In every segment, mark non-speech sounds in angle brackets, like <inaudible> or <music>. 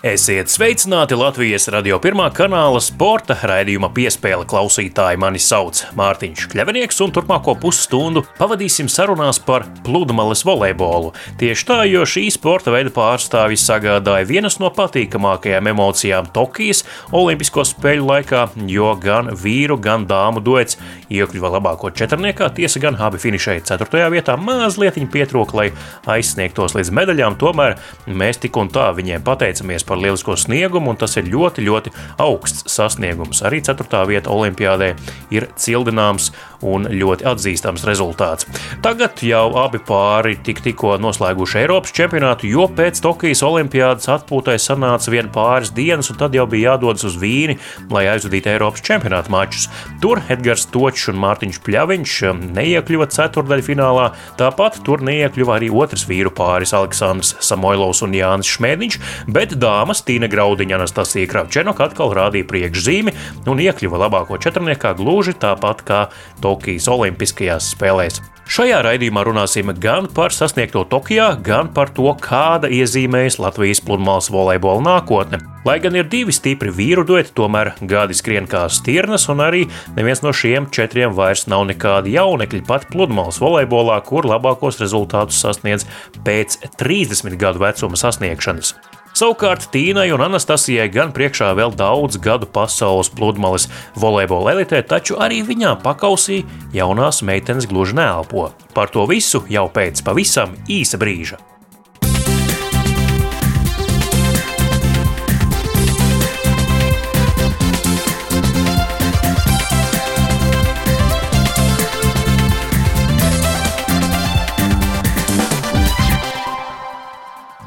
Esiet sveicināti Latvijas radio pirmā kanāla sporta raidījuma piespēle klausītāji. Mani sauc Mārtiņš Kļavinieks, un turpmāko pusstundu pavadīsim sarunās par pludmales volejbolu. Tieši tā, jo šī sporta veida pārstāvis sagādāja vienas no patīkamākajām emocijām Tokijas Olimpisko spēļu laikā, jo gan vīru, gan dāmu duets iekļuva labāko četrniekā, tiesa gan abi finišēja 4. vietā, mazliet pietrūka, lai aizsniegtos līdz medaļām, tomēr mēs tik un tā viņiem pateicamies par lielisko sniegumu, un tas ir ļoti, ļoti augsts sasniegums. Arī 4. vieta Olimpijādē ir cildināms un ļoti atzīstams rezultāts. Tagad jau abi pāri tik, tikko noslēguši Eiropas čempionātu, jo pēc Tokijas Olimpijādas atpūtai sanāca vien pāris dienas, un tad jau bija jādodas uz Vīni, lai aizvadītu Eiropas čempionāta mačus. Tur Edgars Točs un Mārtiņš Pļaviņš neiekļuva ceturdaļfinālā, tāpat tur neiekļuva arī otrs vīru pāris Aleksandrs Samoilovs un Jānis Šmēdiņš, bet dāmas Tīna Graudiņa Anastasija Kravčenoka atkal rādīja priekšzīmi un iekļuva labāko četrniekā gluži tāpat kā to Tokijas Olimpiskajās spēlēs. Šajā raidījumā runāsim gan par sasniegto Tokijā, gan par to, kāda iezīmējas Latvijas pludmales volejbola nākotne. Lai gan ir divi stipri vīru dueti, tomēr gadi skrien kā stirnas, un arī neviens no šiem četriem vairs nav nekādi jaunekļi pat pludmales volejbolā, kur labākos rezultātus sasniedz pēc 30 gadu vecuma sasniegšanas. Savukārt Tīnai un Anastasijai gan priekšā vēl daudz gadu pasaules pludmales volejbola elitē, taču arī viņām pakausī jaunās meitenes gluži neelpo. Par to visu jau pēc pavisam īsa brīža.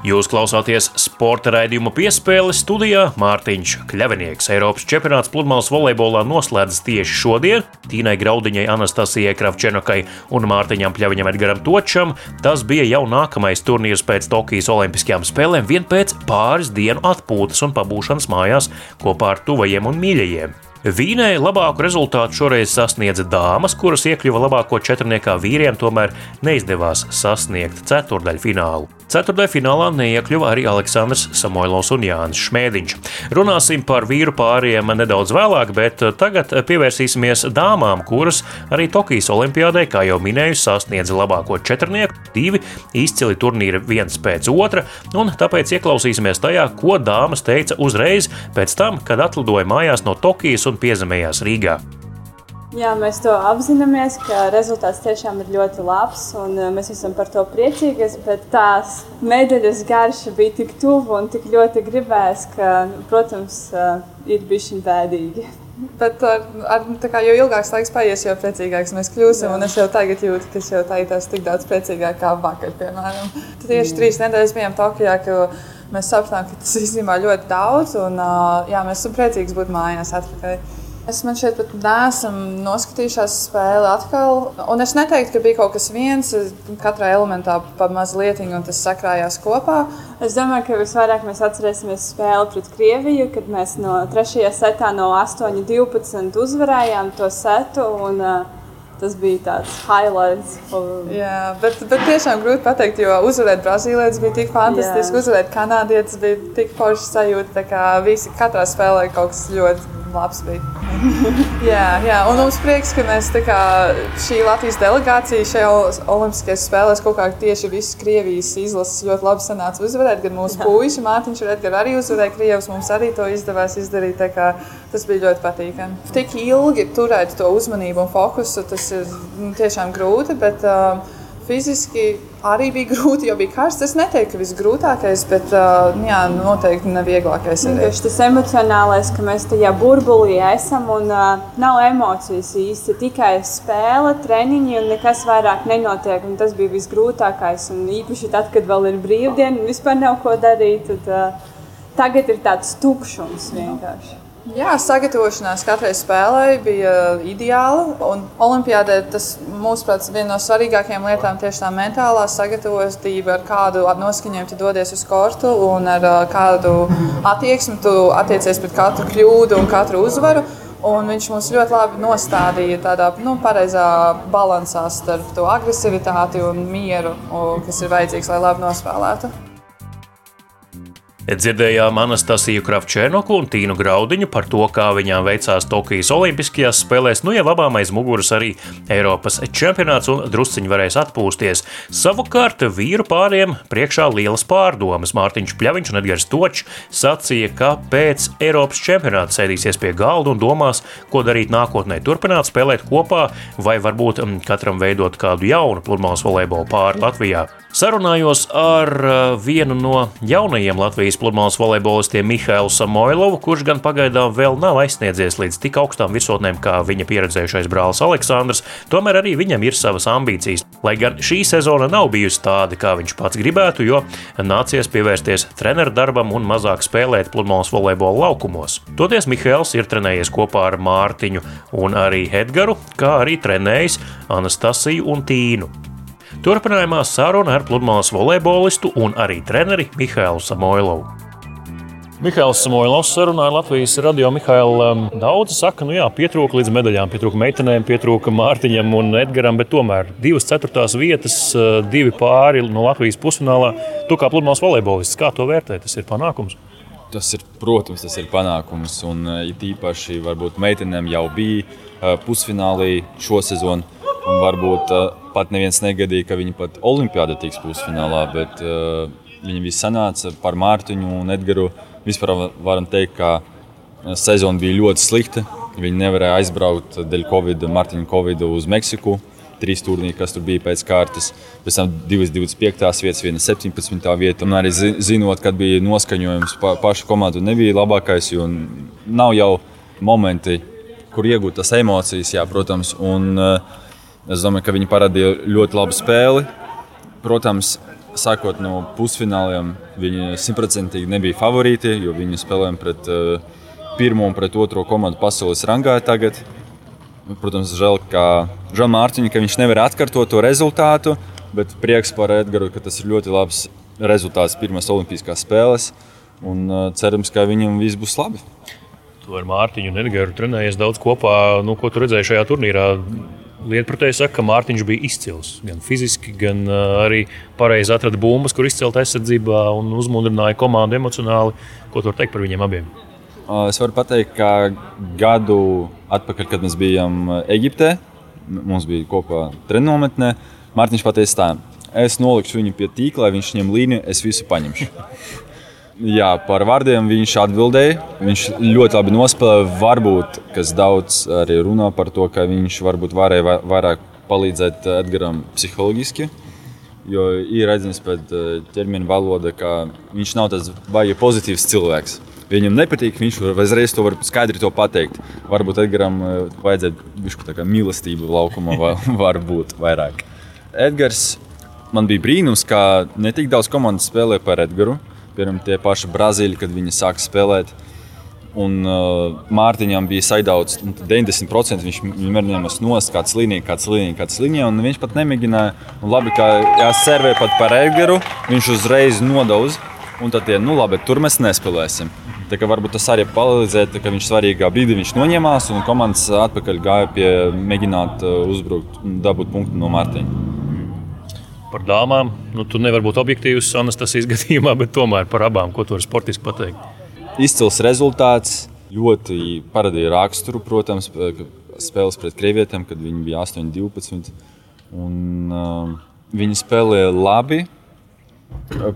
Jūs klausāties sporta raidījuma piespēle studijā Mārtiņš Kļavinieks. Eiropas čempionāts pludmales volejbolā noslēdzas tieši šodien. Tīnai Graudiņai, Anastasijai Kravčenokai un Mārtiņam Pļaviņam Edgaram Točam tas bija jau nākamais turnīrs pēc Tokijas Olimpiskajām spēlēm, vien pēc pāris dienu atpūtas un pabūšanas mājās kopā ar tuvajiem un mīļajiem. Vīnē labāku rezultātu šoreiz sasniedza dāmas, kuras iekļuva labāko četrniekā vīriem, tomēr neizdevās sasniegt ceturdaļfinālu. Ceturtajā finālā neiekļuva arī Aleksandrs Samoilovs un Jānis Šmēdiņš. Runāsim par vīru pāriem nedaudz vēlāk, bet tagad pievērsīsimies dāmām, kuras arī Tokijas Olimpiādē, kā jau minēju, sasniedza labāko četrnieku, divi izcili turnīri viens pēc otra, un tāpēc ieklausīsimies tajā, ko dāmas teica uzreiz pēc tam, kad atlidoja mājās no Tokijas un piezemējās Rīgā. Jā, mēs to apzināmies, ka rezultāts tiešām ir ļoti labs un uh, mēs esam par to priecīgi. Bet tās medaļas garša bija tik tuvu un tik ļoti gribēs, ka, protams, uh, ir bijusi bēdīgi. Bet ar, ar, kā, jo ilgāks laiks paies, jo priecīgāks mēs kļūsim. Es jau tagad jūtu, ka es jau tā jūtos tik daudz priecīgāk kā vakar, piemēram. Tad tieši jā. trīs nedēļas bijām Tokijā, mēs sapratām, ka tas īstenībā ļoti daudz. Un, jā, mēs esam priecīgi būt mājās atpakaļ. Es man šeit pat neesam noskatījušās spēli atkal. Un es neteiktu, ka bija kaut kas viens, katrā elementā pa mazliet, un tas sakrājās kopā. Es domāju, ka visvairāk mēs atcerēsimies spēli pret Krieviju, kad mēs no trešajā setā no 8-12 uzvarējām to setu. Un, uh, tas bija tāds highlights. Jā, bet, bet tiešām grūti pateikt, jo uzvarēt Brazīlietis bija tik fantastiski, uzvarēt Kanādietis bija tik forši sajūta. Kā visi katrā spēlē kaut kas ļoti labs bija. <laughs> jā, jā, un mums prieks, ka mēs kā, šī Latvijas delegācija šajā Olimpiskajās spēlēs kaut kā tieši visas Krievijas izlases ļoti labi sanāca uzvarēt. Gan mūsu puiši, Mārtiņš un Edgars arī uzvarēja Krievijas, mums arī to izdevās izdarīt. Tas bija ļoti patīkami. Tik ilgi turēt to uzmanību un fokusu, tas ir nu, tiešām grūti. Bet, uh, Fiziski arī bija grūti, jo bija karsts. Es neteiktu, ka viss grūtākais, bet uh, jā, noteikti nevieglākais. Ir tieši tas emocionālais, ka mēs tajā burbulī esam un uh, nav emocijas īsti. Tikai spēle, treniņi un nekas vairāk nenotiek. Un tas bija visgrūtākais. Un īpaši tad, kad vēl ir brīvdiena un vispār nav ko darīt, tad uh, tagad ir tāds tukšums vienkārši. Jā, sagatavošanās katrai spēlei bija ideāla. Olimpiādē tas, mūsuprāt, viena no svarīgākajām lietām tieši tā mentālā sagatavotība, ar kādu noskaņojumu tu dodies uz kortu un ar kādu attieksmi tu attiecies pret katru kļūdu un katru uzvaru. Un viņš mums ļoti labi nostādīja tādā nu, pareizā balansā starp to agresivitāti un mieru, kas ir vajadzīgs, lai labi nospēlētu. Dzirdējām Anastasiju Kravčēnoku un Tīnu Graudiņu par to, kā viņām veicās Tokijas Olimpiskajās spēlēs. Nu jau abām aiz muguras arī Eiropas čempionāts un drusciņi varēs atpūsties. Savukārt vīru pāriem priekšā lielas pārdomas. Mārtiņš Pļaviņš un Edgars Točs sacīja, ka pēc Eiropas čempionāta sēdīsies pie galda un domās, ko darīt nākotnē. Turpināt spēlēt kopā vai varbūt mm, katram veidot kādu jaunu pludmales volejbola pāri Latvijā. Sarunājos ar uh, vienu no jaunajiem Latvijas pludmales volejbolistiem Mihālu Samoilovu, kurš gan pagaidām vēl nav aizsniedzies līdz tik augstām virsotnēm kā viņa pieredzējušais brālis Aleksandrs, tomēr arī viņam ir savas ambīcijas. Lai gan šī sezona nav bijusi tāda, kā viņš pats gribētu, jo nācies pievērsties treneru darbam un mazāk spēlēt pludmales volejbola laukumos. Toties Mihāls ir trenējies kopā ar Mārtiņu un arī Edgaru, kā arī trenējis Anastasiju un Tīnu. Turpinājumā saruna ar pludmales volejbolistu un arī treneri Mihālu Samoilovu. Mihāls Samoilovs sarunāja Latvijas radio Mihālu. Daudzi saka, nu jā, pietrūka līdz medaļām, pietrūka meitenēm, pietrūka Mārtiņam un Edgaram, bet tomēr divas ceturtās vietas, eh, divi pāri no Latvijas pusfinālā. Tu kā pludmales volejbolists, kā to vērtē? Tas ir panākums. Tas ir, protams, tas ir panākums. Un eh, it īpaši varbūt meitenēm jau bija eh, pusfinālī šo sezonu. Un varbūt uh, pat neviens negadīja, ka viņi pat Olimpijāda tiks pusfinālā, bet uh, viņi visi sanāca par Mārtiņu un Edgars. Vispār varam teikt, ka sezona bija ļoti slikta. Viņi nevarēja aizbraukt dēļ Covid, Mārtiņa Covid uz Meksiku. Trīs turnīri, kas tur bija pēc kārtas, pēc tam 25. vietas, viena 17. vieta. Un arī zinot, kad bija noskaņojums, pa, paša komanda nebija labākais, nav jau momenti, kur iegūt tas emocijas, jā, protams. Un, uh, Es domāju, ka viņi parādīja ļoti labu spēli. Protams, sākot no pusfināliem, viņi simtprocentīgi nebija favorīti, jo viņi spēlēja pret uh, pirmo un pret otro komandu pasaules rangā tagad. Protams, žēl, ka Žēl Mārtiņa, ka viņš nevar atkārtot to rezultātu, bet prieks par Edgars, ka tas ir ļoti labs rezultāts pirmās olimpiskās spēles. Un uh, cerams, ka viņam viss būs labi. Tu ar Mārtiņu un Edgars trenējies daudz kopā. Nu, ko tu redzēji šajā turnīrā? Lietpratēji saka, ka Mārtiņš bija izcils. Gan fiziski, gan uh, arī pareizi atrada bumbas, kur izcelt aizsardzībā un uzmundrināja komandu emocionāli. Ko tu vari teikt par viņiem abiem? Es varu pateikt, ka gadu atpakaļ, kad mēs bijām Eģiptē, mums bija kopā treniņometnē, Mārtiņš pateica tā, es nolikšu viņu pie tīkla, viņš ņem līniju, es visu paņemšu. <laughs> Jā, par vārdiem viņš atbildēja. Viņš ļoti labi nospēlēja. Varbūt kas daudz arī runā par to, ka viņš varbūt varēja vairāk palīdzēt Edgaram psiholoģiski. Jo ir redzams pēc eh, ķermeņa valoda, ka viņš nav tāds baigi pozitīvs cilvēks. Viņam nepatīk, viņš uzreiz to var skaidri to pateikt. Varbūt Edgars eh, vajadzētu kā mīlestību laukumā, <laughs> varbūt vairāk. Edgars man bija brīnums, ka ne tik daudz komandas spēlē par Edgars. Piemēram, tie paši Brazīļi, kad viņi sāka spēlēt. Un uh, Mārtiņam bija saidauts 90%. Viņš mēģinājās nost, kāds līnija, kāds līnija, kāds līnija. Un viņš pat nemēģināja. Un labi, ka jāservē pat par Edgars. Viņš uzreiz nodauz. Un tad, ja, nu labi, tur mēs nespēlēsim. Tā kā varbūt tas arī palīdzēja, ka viņš svarīgā brīdī viņš noņēmās un komandas atpakaļ gāja pie mēģināt uh, uzbrukt un dabūt punktu no Mārtiņa par dāmām. Nu, tu nevari būt objektīvs Anastasijas <laughs> gadījumā, bet tomēr par abām, ko tu vari sportiski pateikt. Izcils rezultāts, ļoti parādīja raksturu, protams, spēles pret krievietēm, kad viņi bija 8, 12. Un, uh, viņi spēlēja labi.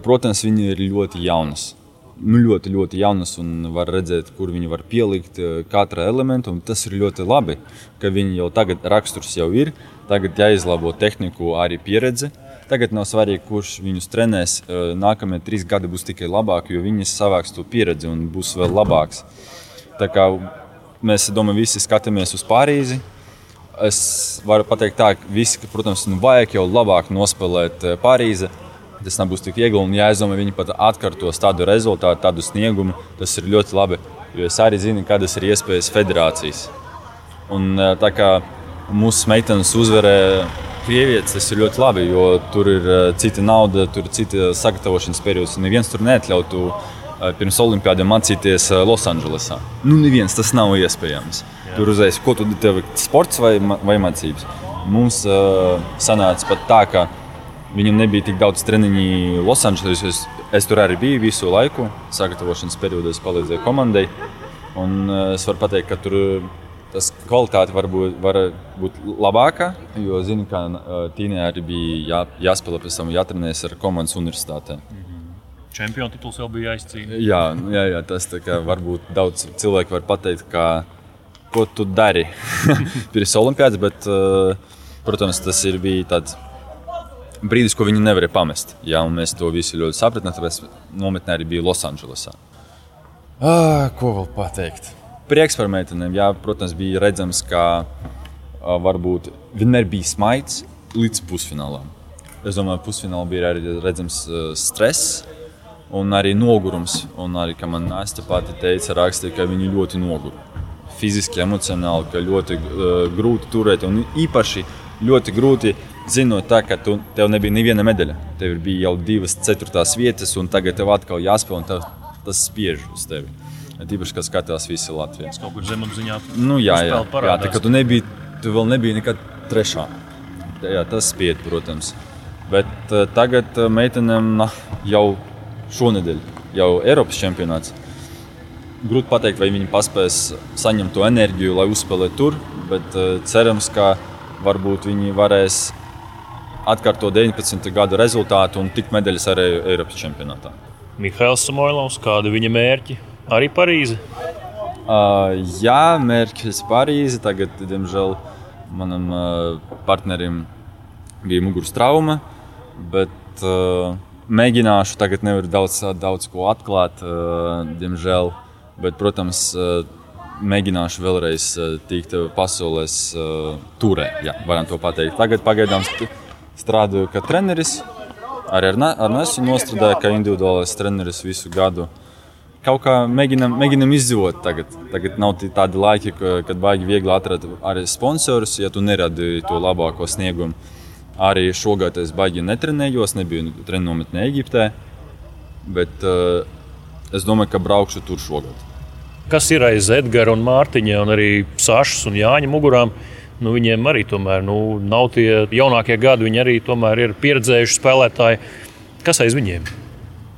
Protams, viņi ir ļoti jaunas. Nu, ļoti, ļoti jaunas un var redzēt, kur viņi var pielikt katra elementu. Tas ir ļoti labi, ka viņi jau tagad raksturs jau ir. Tagad jāizlabo tehniku, arī pieredze. Uh, Tagad nav svarīgi, kurš viņus trenēs. Nākamie trīs gadi būs tikai labāki, jo viņi savāks to pieredzi un būs vēl labāks. Tā kā mēs domājam, visi skatāmies uz Pārīzi. Es varu pateikt, tā, ka visi, protams, nu vajag jau labāk nospēlēt Pārīzi. Tas nebūs tik viegli, un jāizdomā, viņi pat atkārtos tādu rezultātu, tādu sniegumu. Tas ir ļoti labi, jo es arī zinu, kādas ir iespējas federācijas. Un, tā kā mūsu meitenes uzvarēja Krievijas tas ir ļoti labi, jo tur ir uh, cita nauda, tur ir cita sagatavošanas periods. Neviens tur neatļautu uh, pirms olimpiādiem mācīties uh, Losandželosā. Nu, neviens tas nav iespējams. Jā. Tur uzreiz, ko tu tev sports vai, vai mācības. Mums uh, sanāca pat tā, ka viņam nebija tik daudz treniņu Losandželosā. es tur arī biju visu laiku. Sagatavošanas periodā es palīdzēju komandai. Un es varu pateikt, ka tur tas kvalitāte var būt, var būt labāka. Jo zinu, ka Tīnē arī bija jā, jāspēlē pēc tam jātrenējas ar komandas universitātē. Čempionu tituls jau bija aizcīnīts. Jā, jā, jā, tas varbūt daudz cilvēku var pateikt, ka, ko tu dari <laughs> pirms olimpiādas, bet, protams, tas ir bijis tāds brīdis, ko viņi nevarēja pamest. Jā, mēs to visu ļoti sapratām, tāpēc nometnē arī bija Losandželosā. Ah, ko vēl pateikt? Prieks par meitenēm. Jā, protams, bija redzams, ka varbūt vienmēr bija smaids līdz pusfinālam. Es domāju, ka pusfinālā bija arī redzams stress un arī nogurums. Un arī, kā man Nāsta pati teica, rakstīja, ka viņi ļoti nogura. Fiziski, emocionāli, ka ļoti uh, grūti turēt un īpaši ļoti grūti zinot, tā, ka tu, tev nebija neviena medaļa. Tev bija jau divas ceturtās vietas, un tagad tev atkal jāspēlē, un tev, tas spiež uz tevi. Tīpaši, kas skatās visi Latvijas. Kaut kur zemapziņā. Nu, jā, jā, jā tā, tu, nebija, tu vēl nebija nekad trešā. Jā, tas spied, protams. Bet uh, tagad uh, meitenēm nah, jau šonadēļ, jau Eiropas čempionāts. Grūti pateikt, vai viņi paspēs saņemt to enerģiju, lai uzspēlētu tur, bet uh, cerams, ka varbūt viņi varēs atkārtot 19. gada rezultātu un tikt medaļas arī Eiropas čempionātā. Mihails Samoilovs, kādi viņa mērķi? Arī Parīze? Uh, jā, mērķis Parīze. Tagad, diemžēl, manam uh, partnerim bija muguras trauma, bet uh, mēģināšu. Tagad nevaru daudz, daudz ko atklāt, uh, diemžēl. Bet, protams, uh, mēģināšu vēlreiz uh, tikt pasaules uh, turē. Jā, varam to pateikt. Tagad pagaidām strādāju kā treneris. Arī ar, Nesu nostrādāju kā individuālais treneris visu gadu. Kaut kā mēģinam, mēģinam izdzīvot tagad. Tagad nav tādi laiki, kad baigi viegli atrast arī sponsorus, ja tu neradi to labāko sniegumu. Arī šogad es baigi netrenējos, nebiju treniņometnē Eģiptē. Bet uh, es domāju, ka braukšu tur šogad. Kas ir aiz Edgara un Mārtiņa un arī Sašas un Jāņa mugurām? Nu, viņiem arī tomēr, nu, nav tie jaunākie gadi. Viņi arī ir pieredzējuši spēlētāji. Kas aiz viņiem?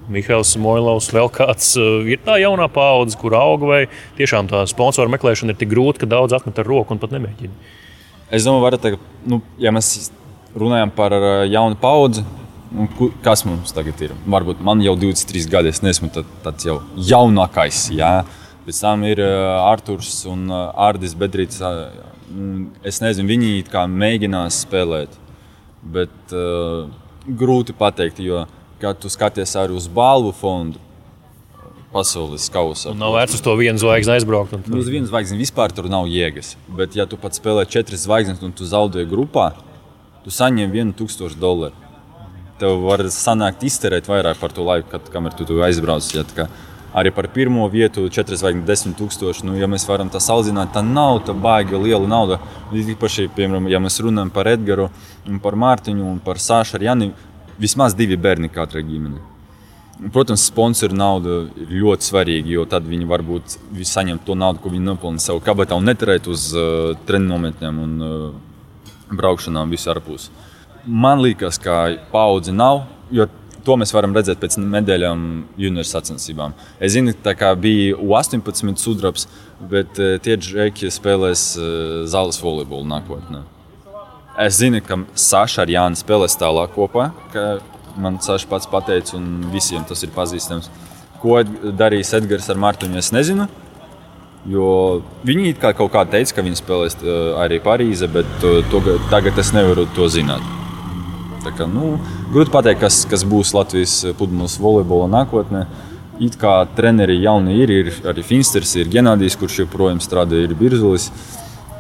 Mihails Moilovs, vēl kāds uh, ir tā jaunā paudze, kur aug, vai tiešām tā sponsoru meklēšana ir tik grūta, ka daudz atmet ar roku un pat nemēģina. Es domāju, ka, nu, ja mēs runājam par uh, jaunu paudzi, nu, kas mums tagad ir? Varbūt man jau 23 gadi, es neesmu tāds jau jaunākais. Jā. Pēc tam ir uh, Arthurs un Ardis Bedrīts Mm, es nezinu, viņi kā mēģinās spēlēt, bet uh, grūti pateikt, jo, kad tu skaties arī uz balvu fondu, pasaules kausa. Nav vērts uz to vienu zvaigzni aizbraukt. Tur... Uz vienu zvaigzni vispār tur nav jēgas. Bet, ja tu pats spēlē četras zvaigznes un tu zaudē grupā, tu saņem 1000 dolāru. Tev var sanākt izterēt vairāk par to laiku, kad, kamēr tu, tu aizbrauc. Ja, arī par pirmo vietu 40 tūkstoši. Nu, ja mēs varam tā salīdzināt, tā nav tā baigi liela nauda. Īpaši, piemēram, ja mēs runājam par Edgars, par Mārtiņu un par Sāšu ar Jani, vismaz divi bērni katrai ģimenei. Protams, sponsoru nauda ir ļoti svarīga, jo tad viņi varbūt saņem to naudu, ko viņi nopelna savā kabatā un neturēt uz uh, treniņu nometnēm un uh, braukšanām visur ārpus. Man liekas, ka paudze nav, jo To mēs varam redzēt pēc medaļām junior sacensībām. Es zinu, ka bija U18 sudrabs, bet eh, tie džeki spēlēs eh, zāles volejbolu nākotnē. Es zinu, ka Saša ar Jānu spēlēs tālāk kopā. Man Saša pats pateica, un visiem tas ir pazīstams. Ko darīs Edgars ar Martiņu, es nezinu. Jo viņi kā kaut kā teica, ka viņi spēlēs eh, arī Parīzē, bet to, to, tagad es nevaru to zināt. Tā kā, nu, grūti pateikt, kas, kas būs Latvijas pludmales volejbola nākotnē. It kā treneri jauni ir, ir arī Finsters, ir Genādijs, kurš joprojām strādā, ir Birzulis.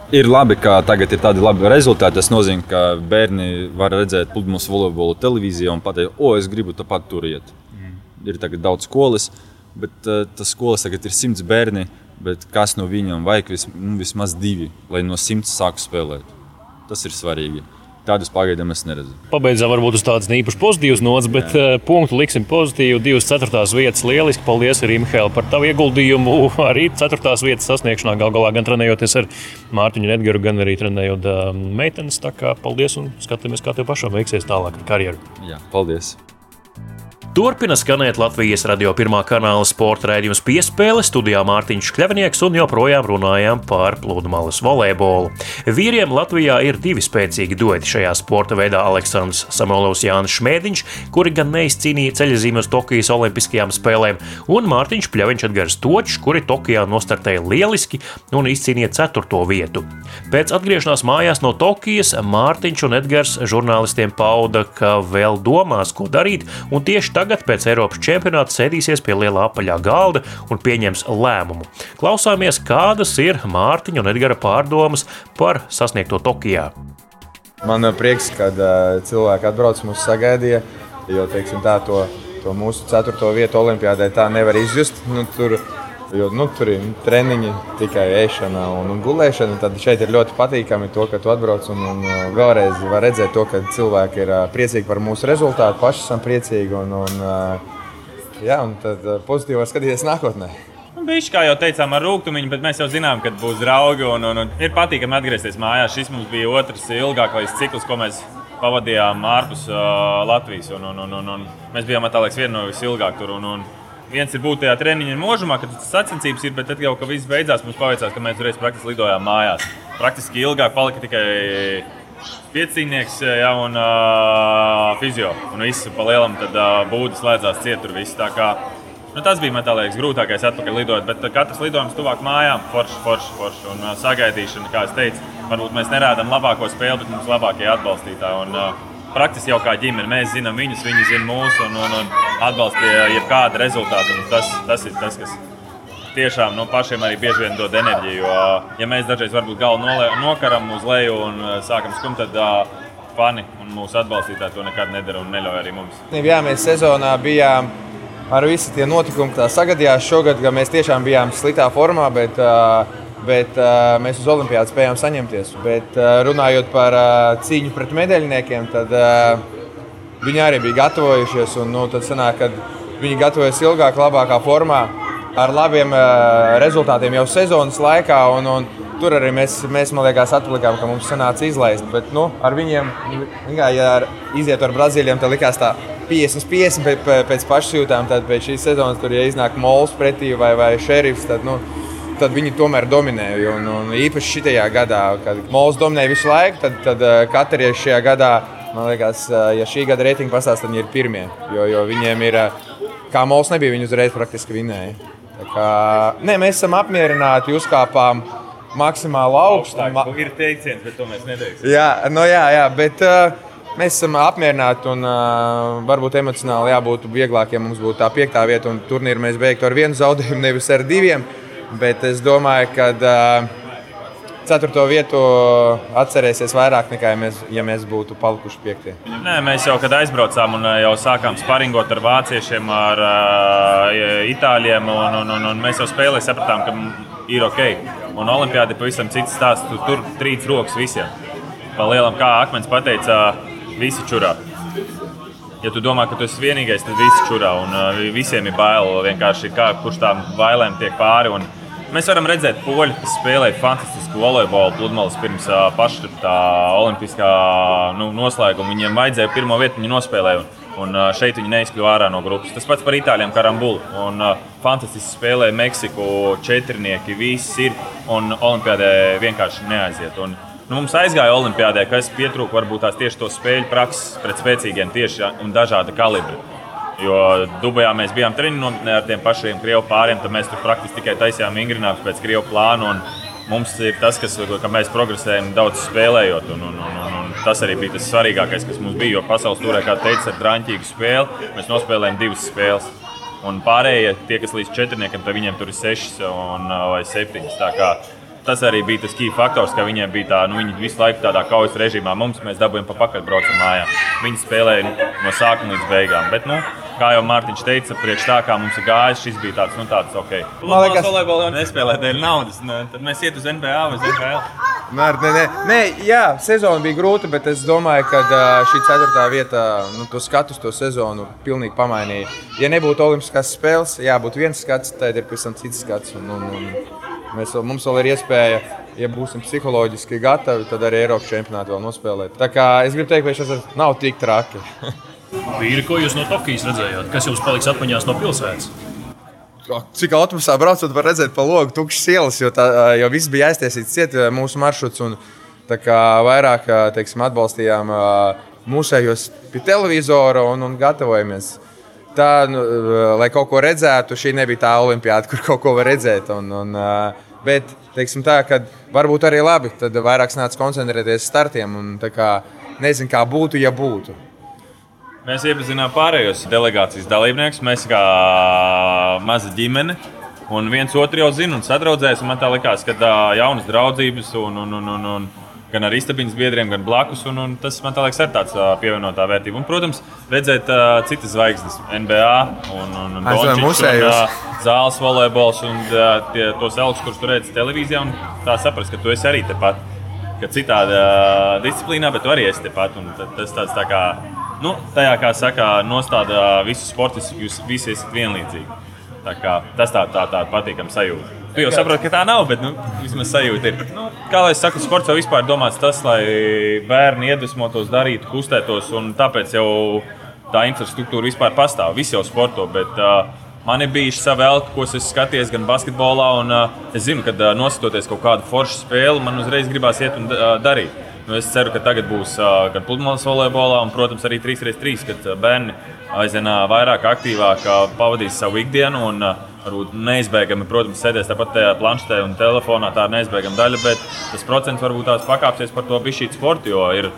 Ir labi, ka tagad ir tādi labi rezultāti. Tas nozīmē, ka bērni var redzēt pludmales volejbolu televīzijā un pateikt, o, es gribu tāpat tur iet. Mm. Ir tagad daudz skolas, bet uh, tas skolas tagad ir simts bērni, bet kas no viņiem vajag vis, nu, vismaz divi, lai no simts sāktu spēlēt. Tas ir svarīgi. Tādus pagaidām es neredzu. Pabeidzām varbūt uz tādas īpaši pozitīvas nots, bet Jā. Eh, punktu liksim. Divas ceturtās vietas lieliski. Paldies, Rīmhēl, par tavu ieguldījumu. <laughs> Arī ceturtās vietas sasniegšanā gal galā gan trenējoties ar Mārtiņu Edgars, gan arī trenējot uh, meitenes. Tā kā paldies un skatāmies, kā tev pašam veiksies tālāk ar karjeru. Jā, paldies! Turpina skanēt Latvijas radio pirmā kanāla sporta raidījums piespēle studijā Mārtiņš Kļavnieks un joprojām runājām par pludmales volejbolu. Vīriem Latvijā ir divi spēcīgi dueti šajā sporta veidā - Aleksandrs Samolovs Jānis Šmēdiņš, kuri gan neizcīnīja ceļzīmi uz Tokijas Olimpiskajām spēlēm, un Mārtiņš Pļaviņš Edgars Točs, kuri Tokijā nostartēja lieliski un izcīnīja ceturto vietu. Pēc atgriešanās mājās no Tokijas Mārtiņš un Edgars žurnālistiem pauda, ka vēl domās, ko darīt, un tieši tagad pēc Eiropas čempionāta sēdīsies pie lielā apaļā galda un pieņems lēmumu. Klausāmies, kādas ir Mārtiņa un Edgara pārdomas par sasniegto Tokijā. Man ir prieks, ka uh, cilvēki atbrauc mūs sagaidīja, jo teiksim, tā, to, to mūsu ceturto vietu Olimpijādē tā nevar izjust. Nu, tur, Jo, nu, tur ir treniņi tikai ēšana un, un gulēšana. Tad šeit ir ļoti patīkami to, ka tu atbrauc un, un vēlreiz var redzēt to, ka cilvēki ir priecīgi par mūsu rezultātu, paši esam priecīgi. Un, un, jā, un tad pozitīvi skatīties nākotnē. Viņš, kā jau teicām, ar rūkumiņu, bet mēs jau zinām, ka būs draugi. Un, un, un ir patīkami atgriezties mājās. Šis mums bija otrs ilgākais cikls, ko mēs pavadījām ārpus uh, Latvijas. Un, un, un, un, un mēs bijām liekas, viena no visilgāk tur. Un, un, viens ir būt tajā treniņa mūžumā, kad tas sacensības ir, bet tad jau, kad viss beidzās, mums paveicās, ka mēs reiz praktiski lidojām mājās. Praktiski ilgāk palika tikai piecīnieks ja, un uh, fizio. Un viss pa lielam tad uh, būdas slēdzās cietur. Viss, kā, nu, tas bija metālīgs, grūtākais atpakaļ lidot, bet katrs lidojums tuvāk mājām - forši, forši, forši. Un uh, sagaidīšana, kā es teicu, varbūt mēs nerādām labāko spēli, bet mums labākie atbalstītāji. Un, uh, praktiski jau kā ģimene. Mēs zinām viņus, viņi zina mūsu un, un, un atbalsta jebkādu rezultātu. Tas, tas ir tas, kas tiešām no nu, pašiem arī bieži vien dod enerģiju. Jo, ja mēs dažreiz varbūt galvu nokaram uz leju un uh, sākam skumt, tad uh, fani un mūsu atbalstītāji to nekad nedara un neļauj arī mums. Jā, mēs sezonā bijām ar visu tie notikumi, kas sagadījās šogad, ka mēs tiešām bijām sliktā formā. Bet, uh, bet uh, mēs uz Olimpijādu spējām saņemties. Bet, uh, runājot par uh, cīņu pret medaļniekiem, tad uh, viņi arī bija gatavojušies. Un, nu, tad sanāk, kad viņi gatavojas ilgāk, labākā formā, ar labiem uh, rezultātiem jau sezonas laikā. Un, un, Tur arī mēs, mēs man liekas, atlikām, ka mums sanāca izlaist. Bet nu, ar viņiem, ja ar, iziet ar Brazīlijiem, tad likās tā 50-50 pēc, pēc pašsajūtām. Tad pēc šīs sezonas tur, ja iznāk mols pretī vai, vai šerifs, tad nu, tad viņi tomēr dominēja. Un, un īpaši šajā gadā, kad Mols dominēja visu laiku, tad, tad eh, katrieši šajā gadā, man liekas, eh, ja šī gada reitinga pastāstā, tad viņi ir pirmie. Jo, jo viņiem ir, eh, kā Mols nebija, viņi uzreiz praktiski vinēja. Kā, nē, mēs esam apmierināti, uzkāpām maksimāli augstu. Ma ir teiciens, bet to mēs neteiksim. Jā, no jā, jā bet uh, mēs esam apmierināti un uh, varbūt emocionāli jābūt vieglāk, ja mums būtu tā piektā vieta un turnīru mēs beigtu ar vienu zaudējumu, nevis ar diviem. Bet es domāju, ka uh, ceturto vietu atcerēsies vairāk nekā ja mēs, ja mēs būtu palikuši piektie. Nē, mēs jau kad aizbraucām un jau sākām sparingot ar vāciešiem, ar uh, itāļiem, un, un, un, un mēs jau spēlē sapratām, ka ir ok. Un Olimpijāda ir pavisam cits stāsts. Tur, tur trīs rokas visiem. Pa lielam, kā Akmens teica, visi čurā. Ja tu domā, ka tu esi vienīgais, tad visi čurā un uh, visiem ir bail. Vienkārši kā, kurš tām bailēm tiek pāri. Un, Mēs varam redzēt, ka poļi spēlēja fantastisku volejbolu pludmales pirms paša tā olimpiskā nu, noslēguma. Viņiem vajadzēja pirmo vietu, viņi nospēlēja. Un, un šeit viņi neizkļuva ārā no grupas. Tas pats par itāļiem, kā Rambulu. Un fantastiski spēlēja Meksiku, četrnieki, viss ir. Un Olimpijādē vienkārši neaiziet. Un, Nu, mums aizgāja Olimpijādē, kas pietrūka varbūt tās tieši to spēļu prakses pret spēcīgiem tieši un dažāda kalibra. Jo Dubajā mēs bijām treniņā ar tiem pašiem krievu pāriem, tad mēs tur praktiski tikai taisījām vingrinājumus pēc krievu plāna. Mums ir tas, kas, ka mēs progresējam daudz spēlējot. Un, un, un, un, un tas arī bija tas svarīgākais, kas mums bija. Jo pasaules turē, kā teica, ar drāmķīgu spēli mēs nospēlējām divas spēles. Un pārējie, tie, kas līdz četrniekam, tad viņiem tur ir sešas un, vai septiņas tas arī bija tas key faktors, ka viņiem bija tā, nu, viņi visu laiku tādā kaujas režīmā. Mums mēs dabūjām pa pakaļ braucam mājā. Viņi spēlēja no sākuma līdz beigām. Bet, nu, kā jau Mārtiņš teica, priekš tā kā mums ir gājis, šis bija tāds, nu, tāds ok. Man liekas, ka volejbolā nespēlē dēļ naudas. Ne? Tad mēs iet uz NBA vai uz NHL. Nē, nē, nē. nē, jā, sezona bija grūta, bet es domāju, ka šī ceturtā vieta, nu, to skatu uz to sezonu, pilnīgi pamainīja. Ja nebūtu Olimpiskās spēles, jā, būtu viens skats, tad ir pavisam cits skats. Un, un, un Mēs, mums vēl ir iespēja, ja būsim psiholoģiski gatavi, tad arī Eiropas čempionātā vēl nospēlēt. Tā kā es gribu teikt, ka šis nav tik traki. <laughs> Vīri, ko jūs no Tokijas redzējāt? Kas jums paliks atmiņās no pilsētas? Cik autobusā braucot, var redzēt pa logu tukšas ielas, jo, tā, jo viss bija aiztiesīts ciet mūsu maršruts. Un, tā kā vairāk teiksim, atbalstījām mūsējos pie televizora un, un gatavojamies. Tā, nu, lai kaut ko redzētu, šī nebija tā olimpiāda, kur kaut ko var redzēt. Un, un, bet, teiksim tā, ka varbūt arī labi, tad vairāk nāca koncentrēties startiem un kā, nezinu, kā būtu, ja būtu. Mēs iepazinām pārējos delegācijas dalībniekus. Mēs kā maza ģimene. Un viens otru jau zina un sadraudzējas. Man liekas, ka tā jaunas draudzības un, un, un, un, un gan ar istabiņas biedriem, gan blakus. Un, un tas man liekas, ir tāds pievienotā vērtība. Un, protams, redzēt uh, citas zvaigznes, NBA un, un, un, Dončičs, un uh, zāles volejbols un uh, tie, tos elkus, kurus tu redzi televīzijā. Tā saprast, ka tu esi arī tepat. Ka citādā uh, disciplīnā, bet tu arī esi tepat. Un tas tāds tā kā nu, tajā, kā saka, nostāda visus sportistus, jūs visi esat vienlīdzīgi. Tā kā, tas tā, tā, tā patīkama sajūta. Tu jau saproti, ka tā nav, bet nu, vismaz sajūta ir. Nu, kā lai es saku, sports jau vispār domāts tas, lai bērni iedvesmotos, darītu, kustētos, un tāpēc jau tā infrastruktūra vispār pastāv. Visi jau sporto, bet uh, man ir bijuši savi elki, ko es skaties gan basketbolā, un uh, es zinu, ka uh, nositoties kaut kādu foršu spēli, man uzreiz gribās iet un uh, darīt. Nu, es ceru, ka tagad būs uh, gan pludmales volejbolā, gan, protams, arī 3x3, kad bērni aizvien vairāk, aktīvāk pavadīs savu ikdienu. Un, Varbūt neizbēgami, protams, sēdēs tāpat tajā planšetē un telefonā. Tā ir neizbēgama daļa, bet tas procents varbūt tās pakāpsies par to bišķīt sportu. Jo ir,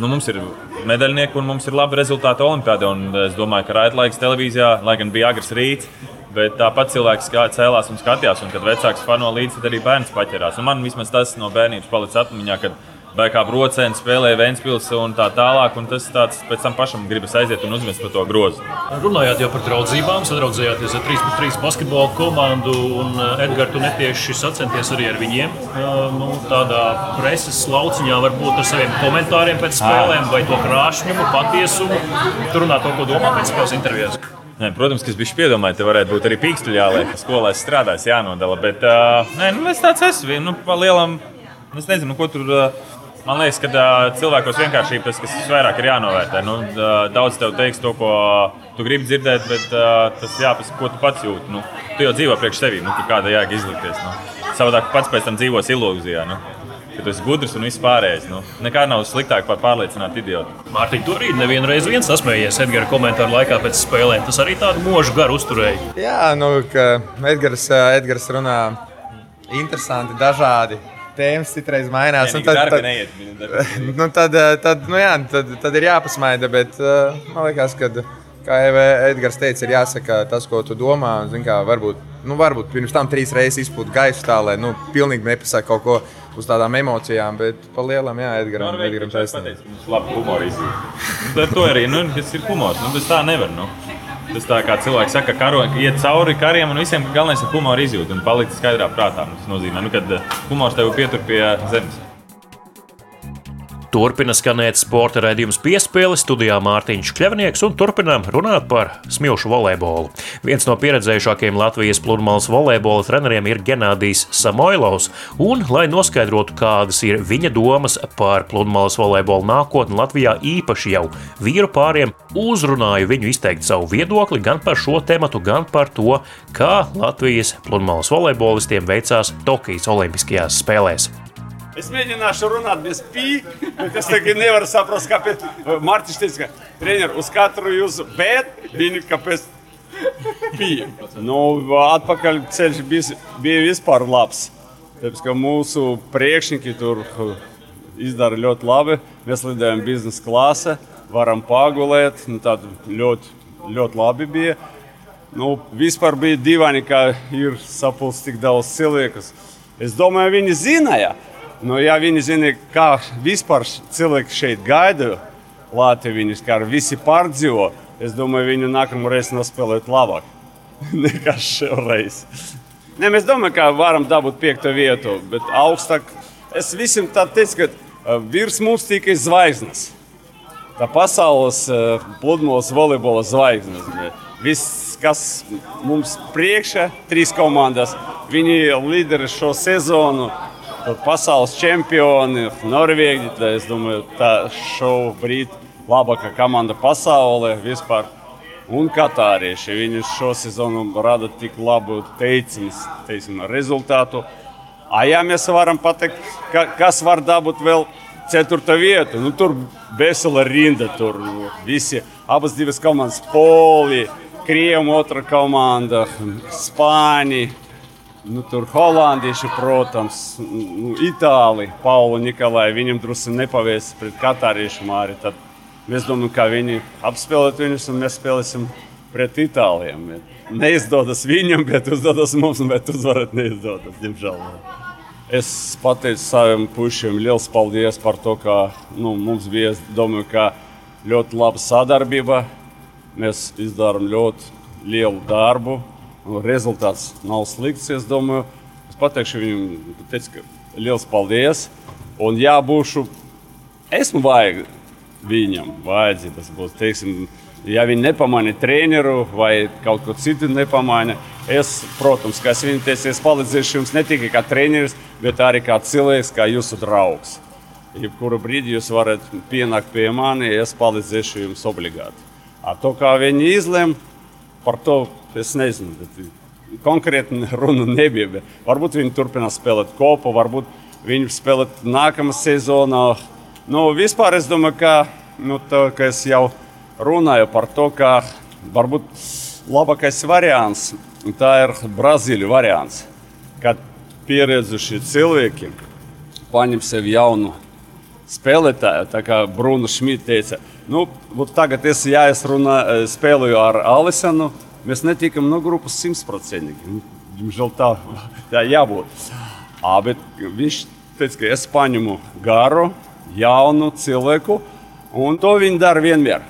nu, mums ir medaļnieki un mums ir labi rezultāti Olimpijādē. Es domāju, ka raidlaiks televīzijā, lai gan bija agrs rīts, Bet tāpat cilvēks cēlās un skatījās, un kad vecāks fano līdzi, tad arī bērns paķerās. Un man vismaz tas no bērnības palicis atmiņā, kad vai kā brocēni spēlēja Vēncpils un tā tālāk. Un tas tāds pēc tam pašam gribas aiziet un uzmest par to grozu. Runājāt jau par draudzībām, sadraudzējāties ar 3-3 basketbola komandu. Un eh, Edgars, tu netieši sacenties arī ar viņiem. Eh, nu, tādā preses lauciņā varbūt ar saviem komentāriem pēc spēlēm vai to krāšņumu, patiesumu. Tur runā to, ko domā pēc spēles intervijās. Nē, protams, kas bija piedomāts, te varētu būt arī pīkstuļi jāliek. Skolēs strādājis, jānodala. Bet uh, nē, nu, es tāds esmu. Nu, pa lielam, es nezinu, ko tur. Uh, Man liekas, ka uh, cilvēkos vienkāršība tas, kas vairāk ir jānovērtē. Nu, uh, daudz tev teiks to, ko tu gribi dzirdēt, bet uh, tas jāpasaka, ko tu pats jūti. Nu, tu jau dzīvo priekš sevis, nu, kāda jēga izlikties. Nu. Savādāk pats pēc tam dzīvos ilūzijā. Nu. Ka tu esi gudrs un viss pārējais. Nu, nekā nav sliktāk par pārliecinātu idiotu. Mārtiņ, tu arī nevienu reizi viens sasmējies Edgara komentāru laikā pēc spēlēm. Tas arī tādu mūžu garu uzturēja. Jā, nu, ka Edgars, Edgars runā interesanti, dažādi tēmas citreiz mainās. Tad, tad, <laughs> nu, tad, eh, tad, nu, jā, tad, tad ir jāpasmaida. Bet uh, man liekas, ka, kā jau Edgars teica, ir jāsaka tas, ko tu domā. Zin, kā, varbūt, nu, varbūt pirms tam trīs reizes izpūta gaisu tā, lai nu, pilnīgi nepasaka kaut ko. Uz tādām emocijām, bet par lielām, jā, Edgars. Edgars taisnība. Labi, humors izjūta. Tad to arī, nu, tas ir humors. Nu, tas tā nevar. Nu. Tas tā kā cilvēks saka, ka iet cauri kariem un visiem galvenais ir humora izjūta un palikt skaidrā prātā. Tas nozīmē, nu, ka eh, humors tev pietur pie zemes. Turpina skanēt sporta raidījums piespēle studijā Mārtiņš Kļavnieks un turpinām runāt par smilšu volejbolu. Viens no pieredzējušākajiem Latvijas pludmales volejbola treneriem ir Genādijs Samoilovs, un, lai noskaidrotu, kādas ir viņa domas par pludmales volejbola nākotni Latvijā, īpaši jau vīru pāriem, uzrunāju viņu izteikt savu viedokli gan par šo tematu, gan par to, kā Latvijas pludmales volejbolistiem veicās Tokijas Olimpiskajās spēlēs. Es mēģināšu runāt bez pīļa, bet es tagad nevaru saprast, kāpēc. Mārtiņš teica, ka treniņš uz katru jūsu bet viņa kāpēc pīļa. Nu, atpakaļ ceļš bija, bija vispār labs. Tāpēc, ka mūsu priekšnieki tur izdara ļoti labi. Mēs lidojam biznesa klasē, varam pagulēt. Nu, ļoti, ļoti labi bija. Nu, vispār bija dīvaini, ka ir sapulcis tik daudz cilvēku. Es domāju, viņi zināja. Nu, ja viņi zina, kā vispār cilvēki šeit gaida Latvijas, kā visi pārdzīvo, es domāju, viņi nākamā reize nospēlēt labāk <laughs> nekā šoreiz. Ne, mēs domājam, ka varam dabūt piekto vietu, bet augstāk. Es visiem tā teicu, ka virs mums tikai zvaigznes. Tā pasaules pludmales volejbola zvaigznes. Viss, kas mums priekšā, trīs komandas, viņi līderi šo sezonu pasaules čempioni, Norvēģi. Es domāju, tā šobrīd labākā komanda pasaulē vispār. Un katārieši viņi šo sezonu rada tik labu teicienu, teicinu, rezultātu. A, ja mēs varam pateikt, ka, kas var dabūt vēl ceturto vietu, nu, tur vesela rinda, tur nu, visi abas divas komandas, Polija, Krievija, otra komanda, Spānija. Nu, tur holandieši, protams, nu, Itālija, Paula Nikolai. Viņam drusku nepavēs pret katāriešiem arī. Tad mēs domājam, ka viņi apspēlēt viņus un mēs spēlēsim pret Itālijiem. Neizdodas viņam, bet uzdodas mums, bet uzvarat neizdodas, diemžēl. Es pateicu saviem puišiem liels paldies par to, ka nu, mums bija domāju, ļoti laba sadarbība. Mēs izdarām ļoti lielu darbu rezultāts nav slikts. Es domāju, es pateikšu viņam, teicu, ka liels paldies. Un, ja būšu, esmu vajag viņam, vajadzības būs. Teiksim, ja viņi nepamaina treneru vai kaut ko citu nepamaina, es, protams, ka es viņam teicu, es palīdzēšu jums ne tikai kā treneris, bet arī kā cilvēks, kā jūsu draugs. Jebkuru brīdi jūs varat pienākt pie manis, es palīdzēšu jums obligāti. Ar to, kā viņi izlemj, par to Es nezinu, konkrēti <laughs> runa nebija. Bet varbūt viņi turpinās spēlēt kopā, varbūt viņi spēlēt nākamā sezonā. Nu, vispār es domāju, ka, nu, tā, ka es jau runāju par to, ka varbūt labākais variants ir Brazīlijas variants. Kad pieredzuši cilvēki paņem sev jaunu spēlētāju, tā kā Bruno Šmits teica, nu, tagad es, ja es runā, spēlēju ar Alisonu Mēs netikam no grupas simtprocentīgi. Diemžēl tā, tā jābūt. À, bet viņš teica, ka es paņemu garu, jaunu cilvēku, un to viņi dara vienmēr.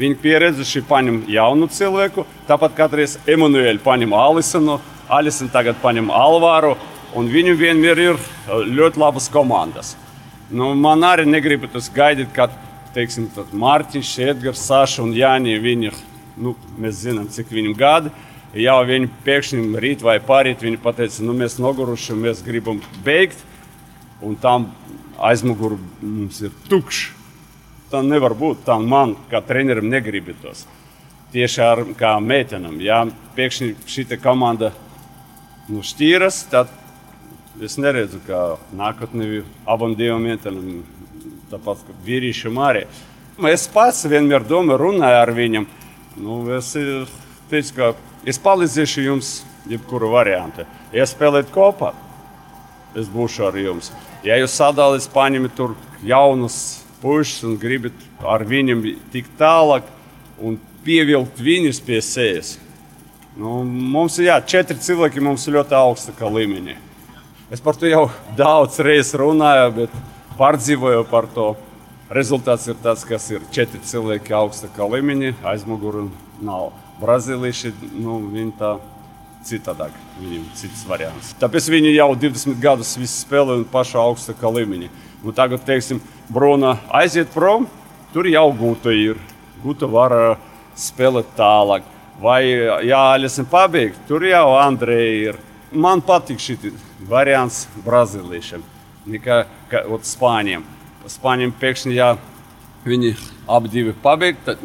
Viņi pieredzējuši paņem jaunu cilvēku, tāpat katreiz Emanuēļu paņem Alisonu, Alisonu tagad paņem Alvāru, un viņu vienmēr ir ļoti labas komandas. Nu, man arī negribas gaidīt, kad teiksim, Mārtiņš, Edgars, Saša un Jānis viņi nu, mēs zinām, cik viņam gadi. Jā, viņi pēkšņi rīt vai pārīt viņi pateica, nu, mēs noguruši, mēs gribam beigt, un tam aizmugurē mums ir tukšs. Tā nevar būt. Tā man, kā trenerim, negribatos. Tieši ar kā meitenam. Ja pēkšņi šī komanda nu, šķīras, tad es neredzu, ka nākotnē abam diviem meitenam, tāpat kā vīriešiem arī. Es pats vienmēr domāju, runāju ar viņiem. Nu, es teicu, ka es palīdzēšu jums, jebkuru variantu. Ja spēlēt kopā, es būšu ar jums. Ja jūs sadalīsiet, paņemat tur jaunus puikas un gribat ar viņiem tikt tālāk un pievilkt viņus pie sevis. Nu, mums ir jā, četri cilvēki, mums ir ļoti augsta līmenī. Es par to jau <laughs> daudz reizes runāju, bet pārdzīvoju par to. Rezultāts ir tas, kas ir četri cilvēki augstākā līmenī, aizmugurē nav. Brazīlieši, nu, viņi tā citādāk, viņiem cits variants. Tāpēc viņi jau 20 gadus spēlē un pašā augstākā līmenī. Un tagad, teiksim, Bruna aiziet prom, tur jau gūta ir. Gūta var spēlēt tālāk. Vai, ja Alisam pabeigt, tur jau Andrei ir. Man patīk šis variants brazīliešiem, nekā Spāņiem. Spāņiem pēkšņi, ja viņi abi divi pabeigti, tad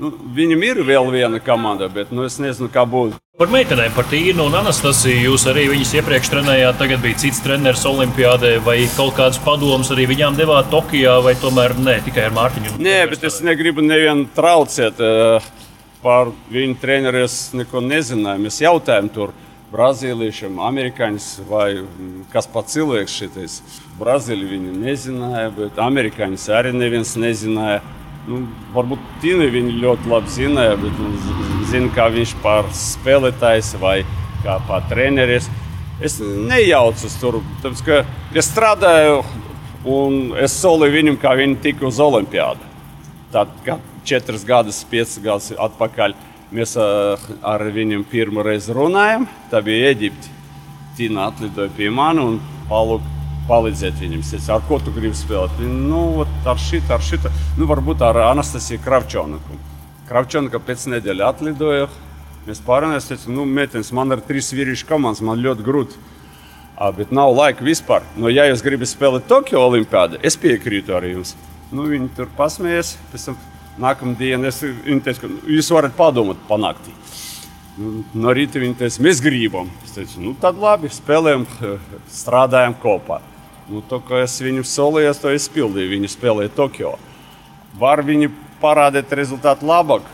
nu, viņam ir vēl viena komanda, bet nu, es nezinu, kā būs. Par meitenēm, par Tīnu un Anastasiju. Jūs arī viņas iepriekš trenējāt, tagad bija cits treneris Olimpijādē, vai kaut kādas padomas arī viņām devāt Tokijā, vai tomēr ne tikai ar Mārtiņu? Nē, bet es negribu nevienu traucēt. Eh, par viņu treneriem neko nezināju. Mēs jautājām tur brazīliešiem, amerikāņus vai kas pats cilvēks šitais. Brazīļi viņu nezināja, bet amerikāņus arī neviens nezināja. Nu, varbūt Tīna viņu ļoti labi zināja, bet zina, kā viņš par spēlētājs vai kā par treneris. Es nejaucos tur, tāpēc ka es strādāju un es solīju viņam, kā viņi tika uz olimpiādu. Tad, kad četras gadus, piecas gadus atpakaļ Mēs ar viņiem pirmo reizi runājām. Tā bija Eģipte. Tīna atlidoja pie manis un palūk, palīdzēt viņam. Es teicu, ar ko tu gribi spēlēt? Nu, ar šito, ar šito. Nu, varbūt ar Anastasiju Kravčonaku. Kravčonaka pēc nedēļas atlidoja. Mēs pārunājām, teicu, nu, meitenes, man ir trīs vīriešu komandas, man ļoti grūti. Bet nav laika vispār. No, ja jūs gribat spēlēt Tokio Olimpādu, es piekrītu arī jums. Nu, viņi tur pasmējas. Pēc tam nākamā dienā es viņu teicu, ka jūs varat padomāt panāktī. Nu, no rīta viņi teica, mēs gribam. Es teicu, nu tad labi, spēlējam, <laughs> strādājam kopā. Nu, to, ko es viņam solīju, to izpildīju. Viņi spēlēja Tokio. Var viņi parādīt rezultātu labāk?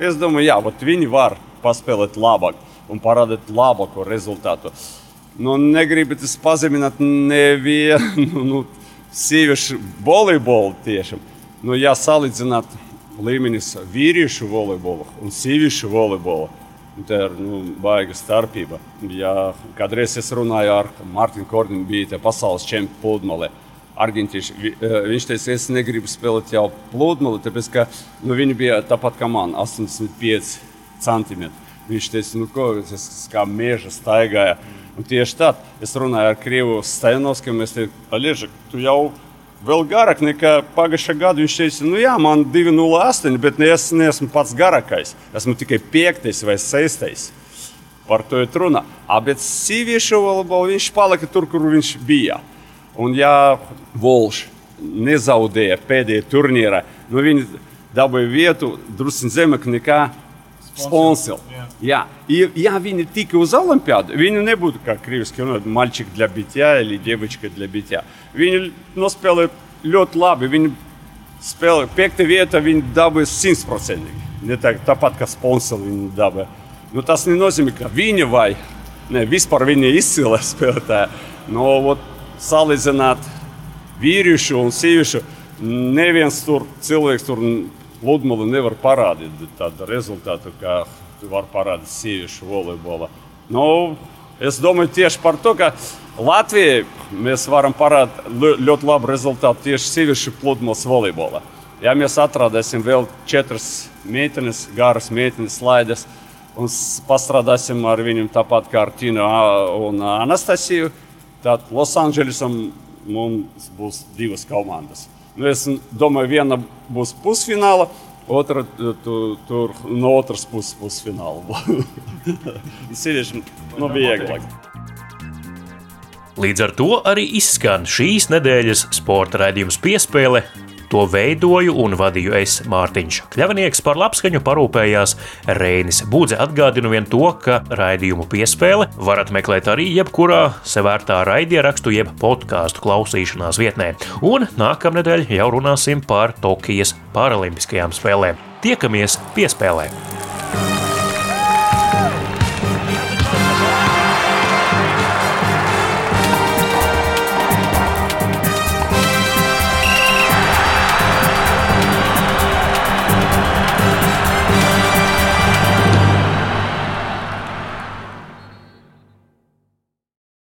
Es domāju, jā, viņi var paspēlēt labāk un parādīt labāko rezultātu. Nu, negribat pazemināt nevienu <laughs> nu, sieviešu volejbolu tiešām. Nu, ja salīdzināt līmenis vīriešu volejbolu un sieviešu volejbolu, tā ir nu, baiga starpība. Ja kādreiz es runāju ar Mārtiņu Korniņu, bija pasaules čempions pludmalē. Argentīši, viņš teica, es negribu spēlēt jau pludmali, tāpēc ka nu, viņi bija tāpat kā man, 85 centimetri. Viņš teica, nu, ko es kā meža staigāju. Un tieši tā, es runāju ar Krievu Stainovskim, es teicu, Alieža, tu jau vēl garāk nekā pagājušā gada. Viņš teica, nu jā, man 2,08, bet es neesmu pats garākais. Esmu tikai piektais vai sestais. Par to ir runa. Bet sieviešu volejbolā viņš palika tur, kur viņš bija. Un ja Volš nezaudēja pēdējā turnīrā, nu viņi dabūja vietu drusku zemāk nekā sponsors. Jā, ja viņi tika uz Olimpiādu, viņi nebūtu kā krieviski runāt, maļķīgi для битья или девочка для битья. Viņi nospēlēja ļoti labi. Viņi spēlēja piekta vieta, viņi dabūja simtprocentīgi. Ne tā, tāpat kā sponsori viņi dabūja. Nu, tas nenozīmē, ka viņi vai ne, vispār viņi izcila spēlētāji. <laughs> No, ot, salīdzināt vīriešu un sieviešu. Neviens tur cilvēks tur pludmali nevar parādīt tādu rezultātu, kā var parādīt sieviešu volejbola. Nu, es domāju tieši par to, ka Latvijai mēs varam parādīt ļoti labu rezultātu tieši sieviešu pludmales volejbolā. Ja mēs atradīsim vēl četras meitenes, garas meitenes, slaidas, un pastrādāsim ar viņiem tāpat kā ar Tinu un Anastasiju, Tad Losandželosam mums būs divas komandas. Nu, es domāju, viena būs pusfināla, otra tu, tur no otras puses pusfināla. Sīvieši <laughs> nu, bija vieglāk. Līdz ar to arī izskan šīs nedēļas sporta raidījums piespēle To veidoju un vadīju es Mārtiņš Kļavnieks par labskaņu parūpējās Reinis Budze. Atgādinu vien to, ka raidījumu piespēle varat meklēt arī jebkurā sevērtā raidierakstu jeb podkāstu klausīšanās vietnē. Un nākamnedēļ jau runāsim par Tokijas Paralimpiskajām spēlēm. Tiekamies piespēlēm!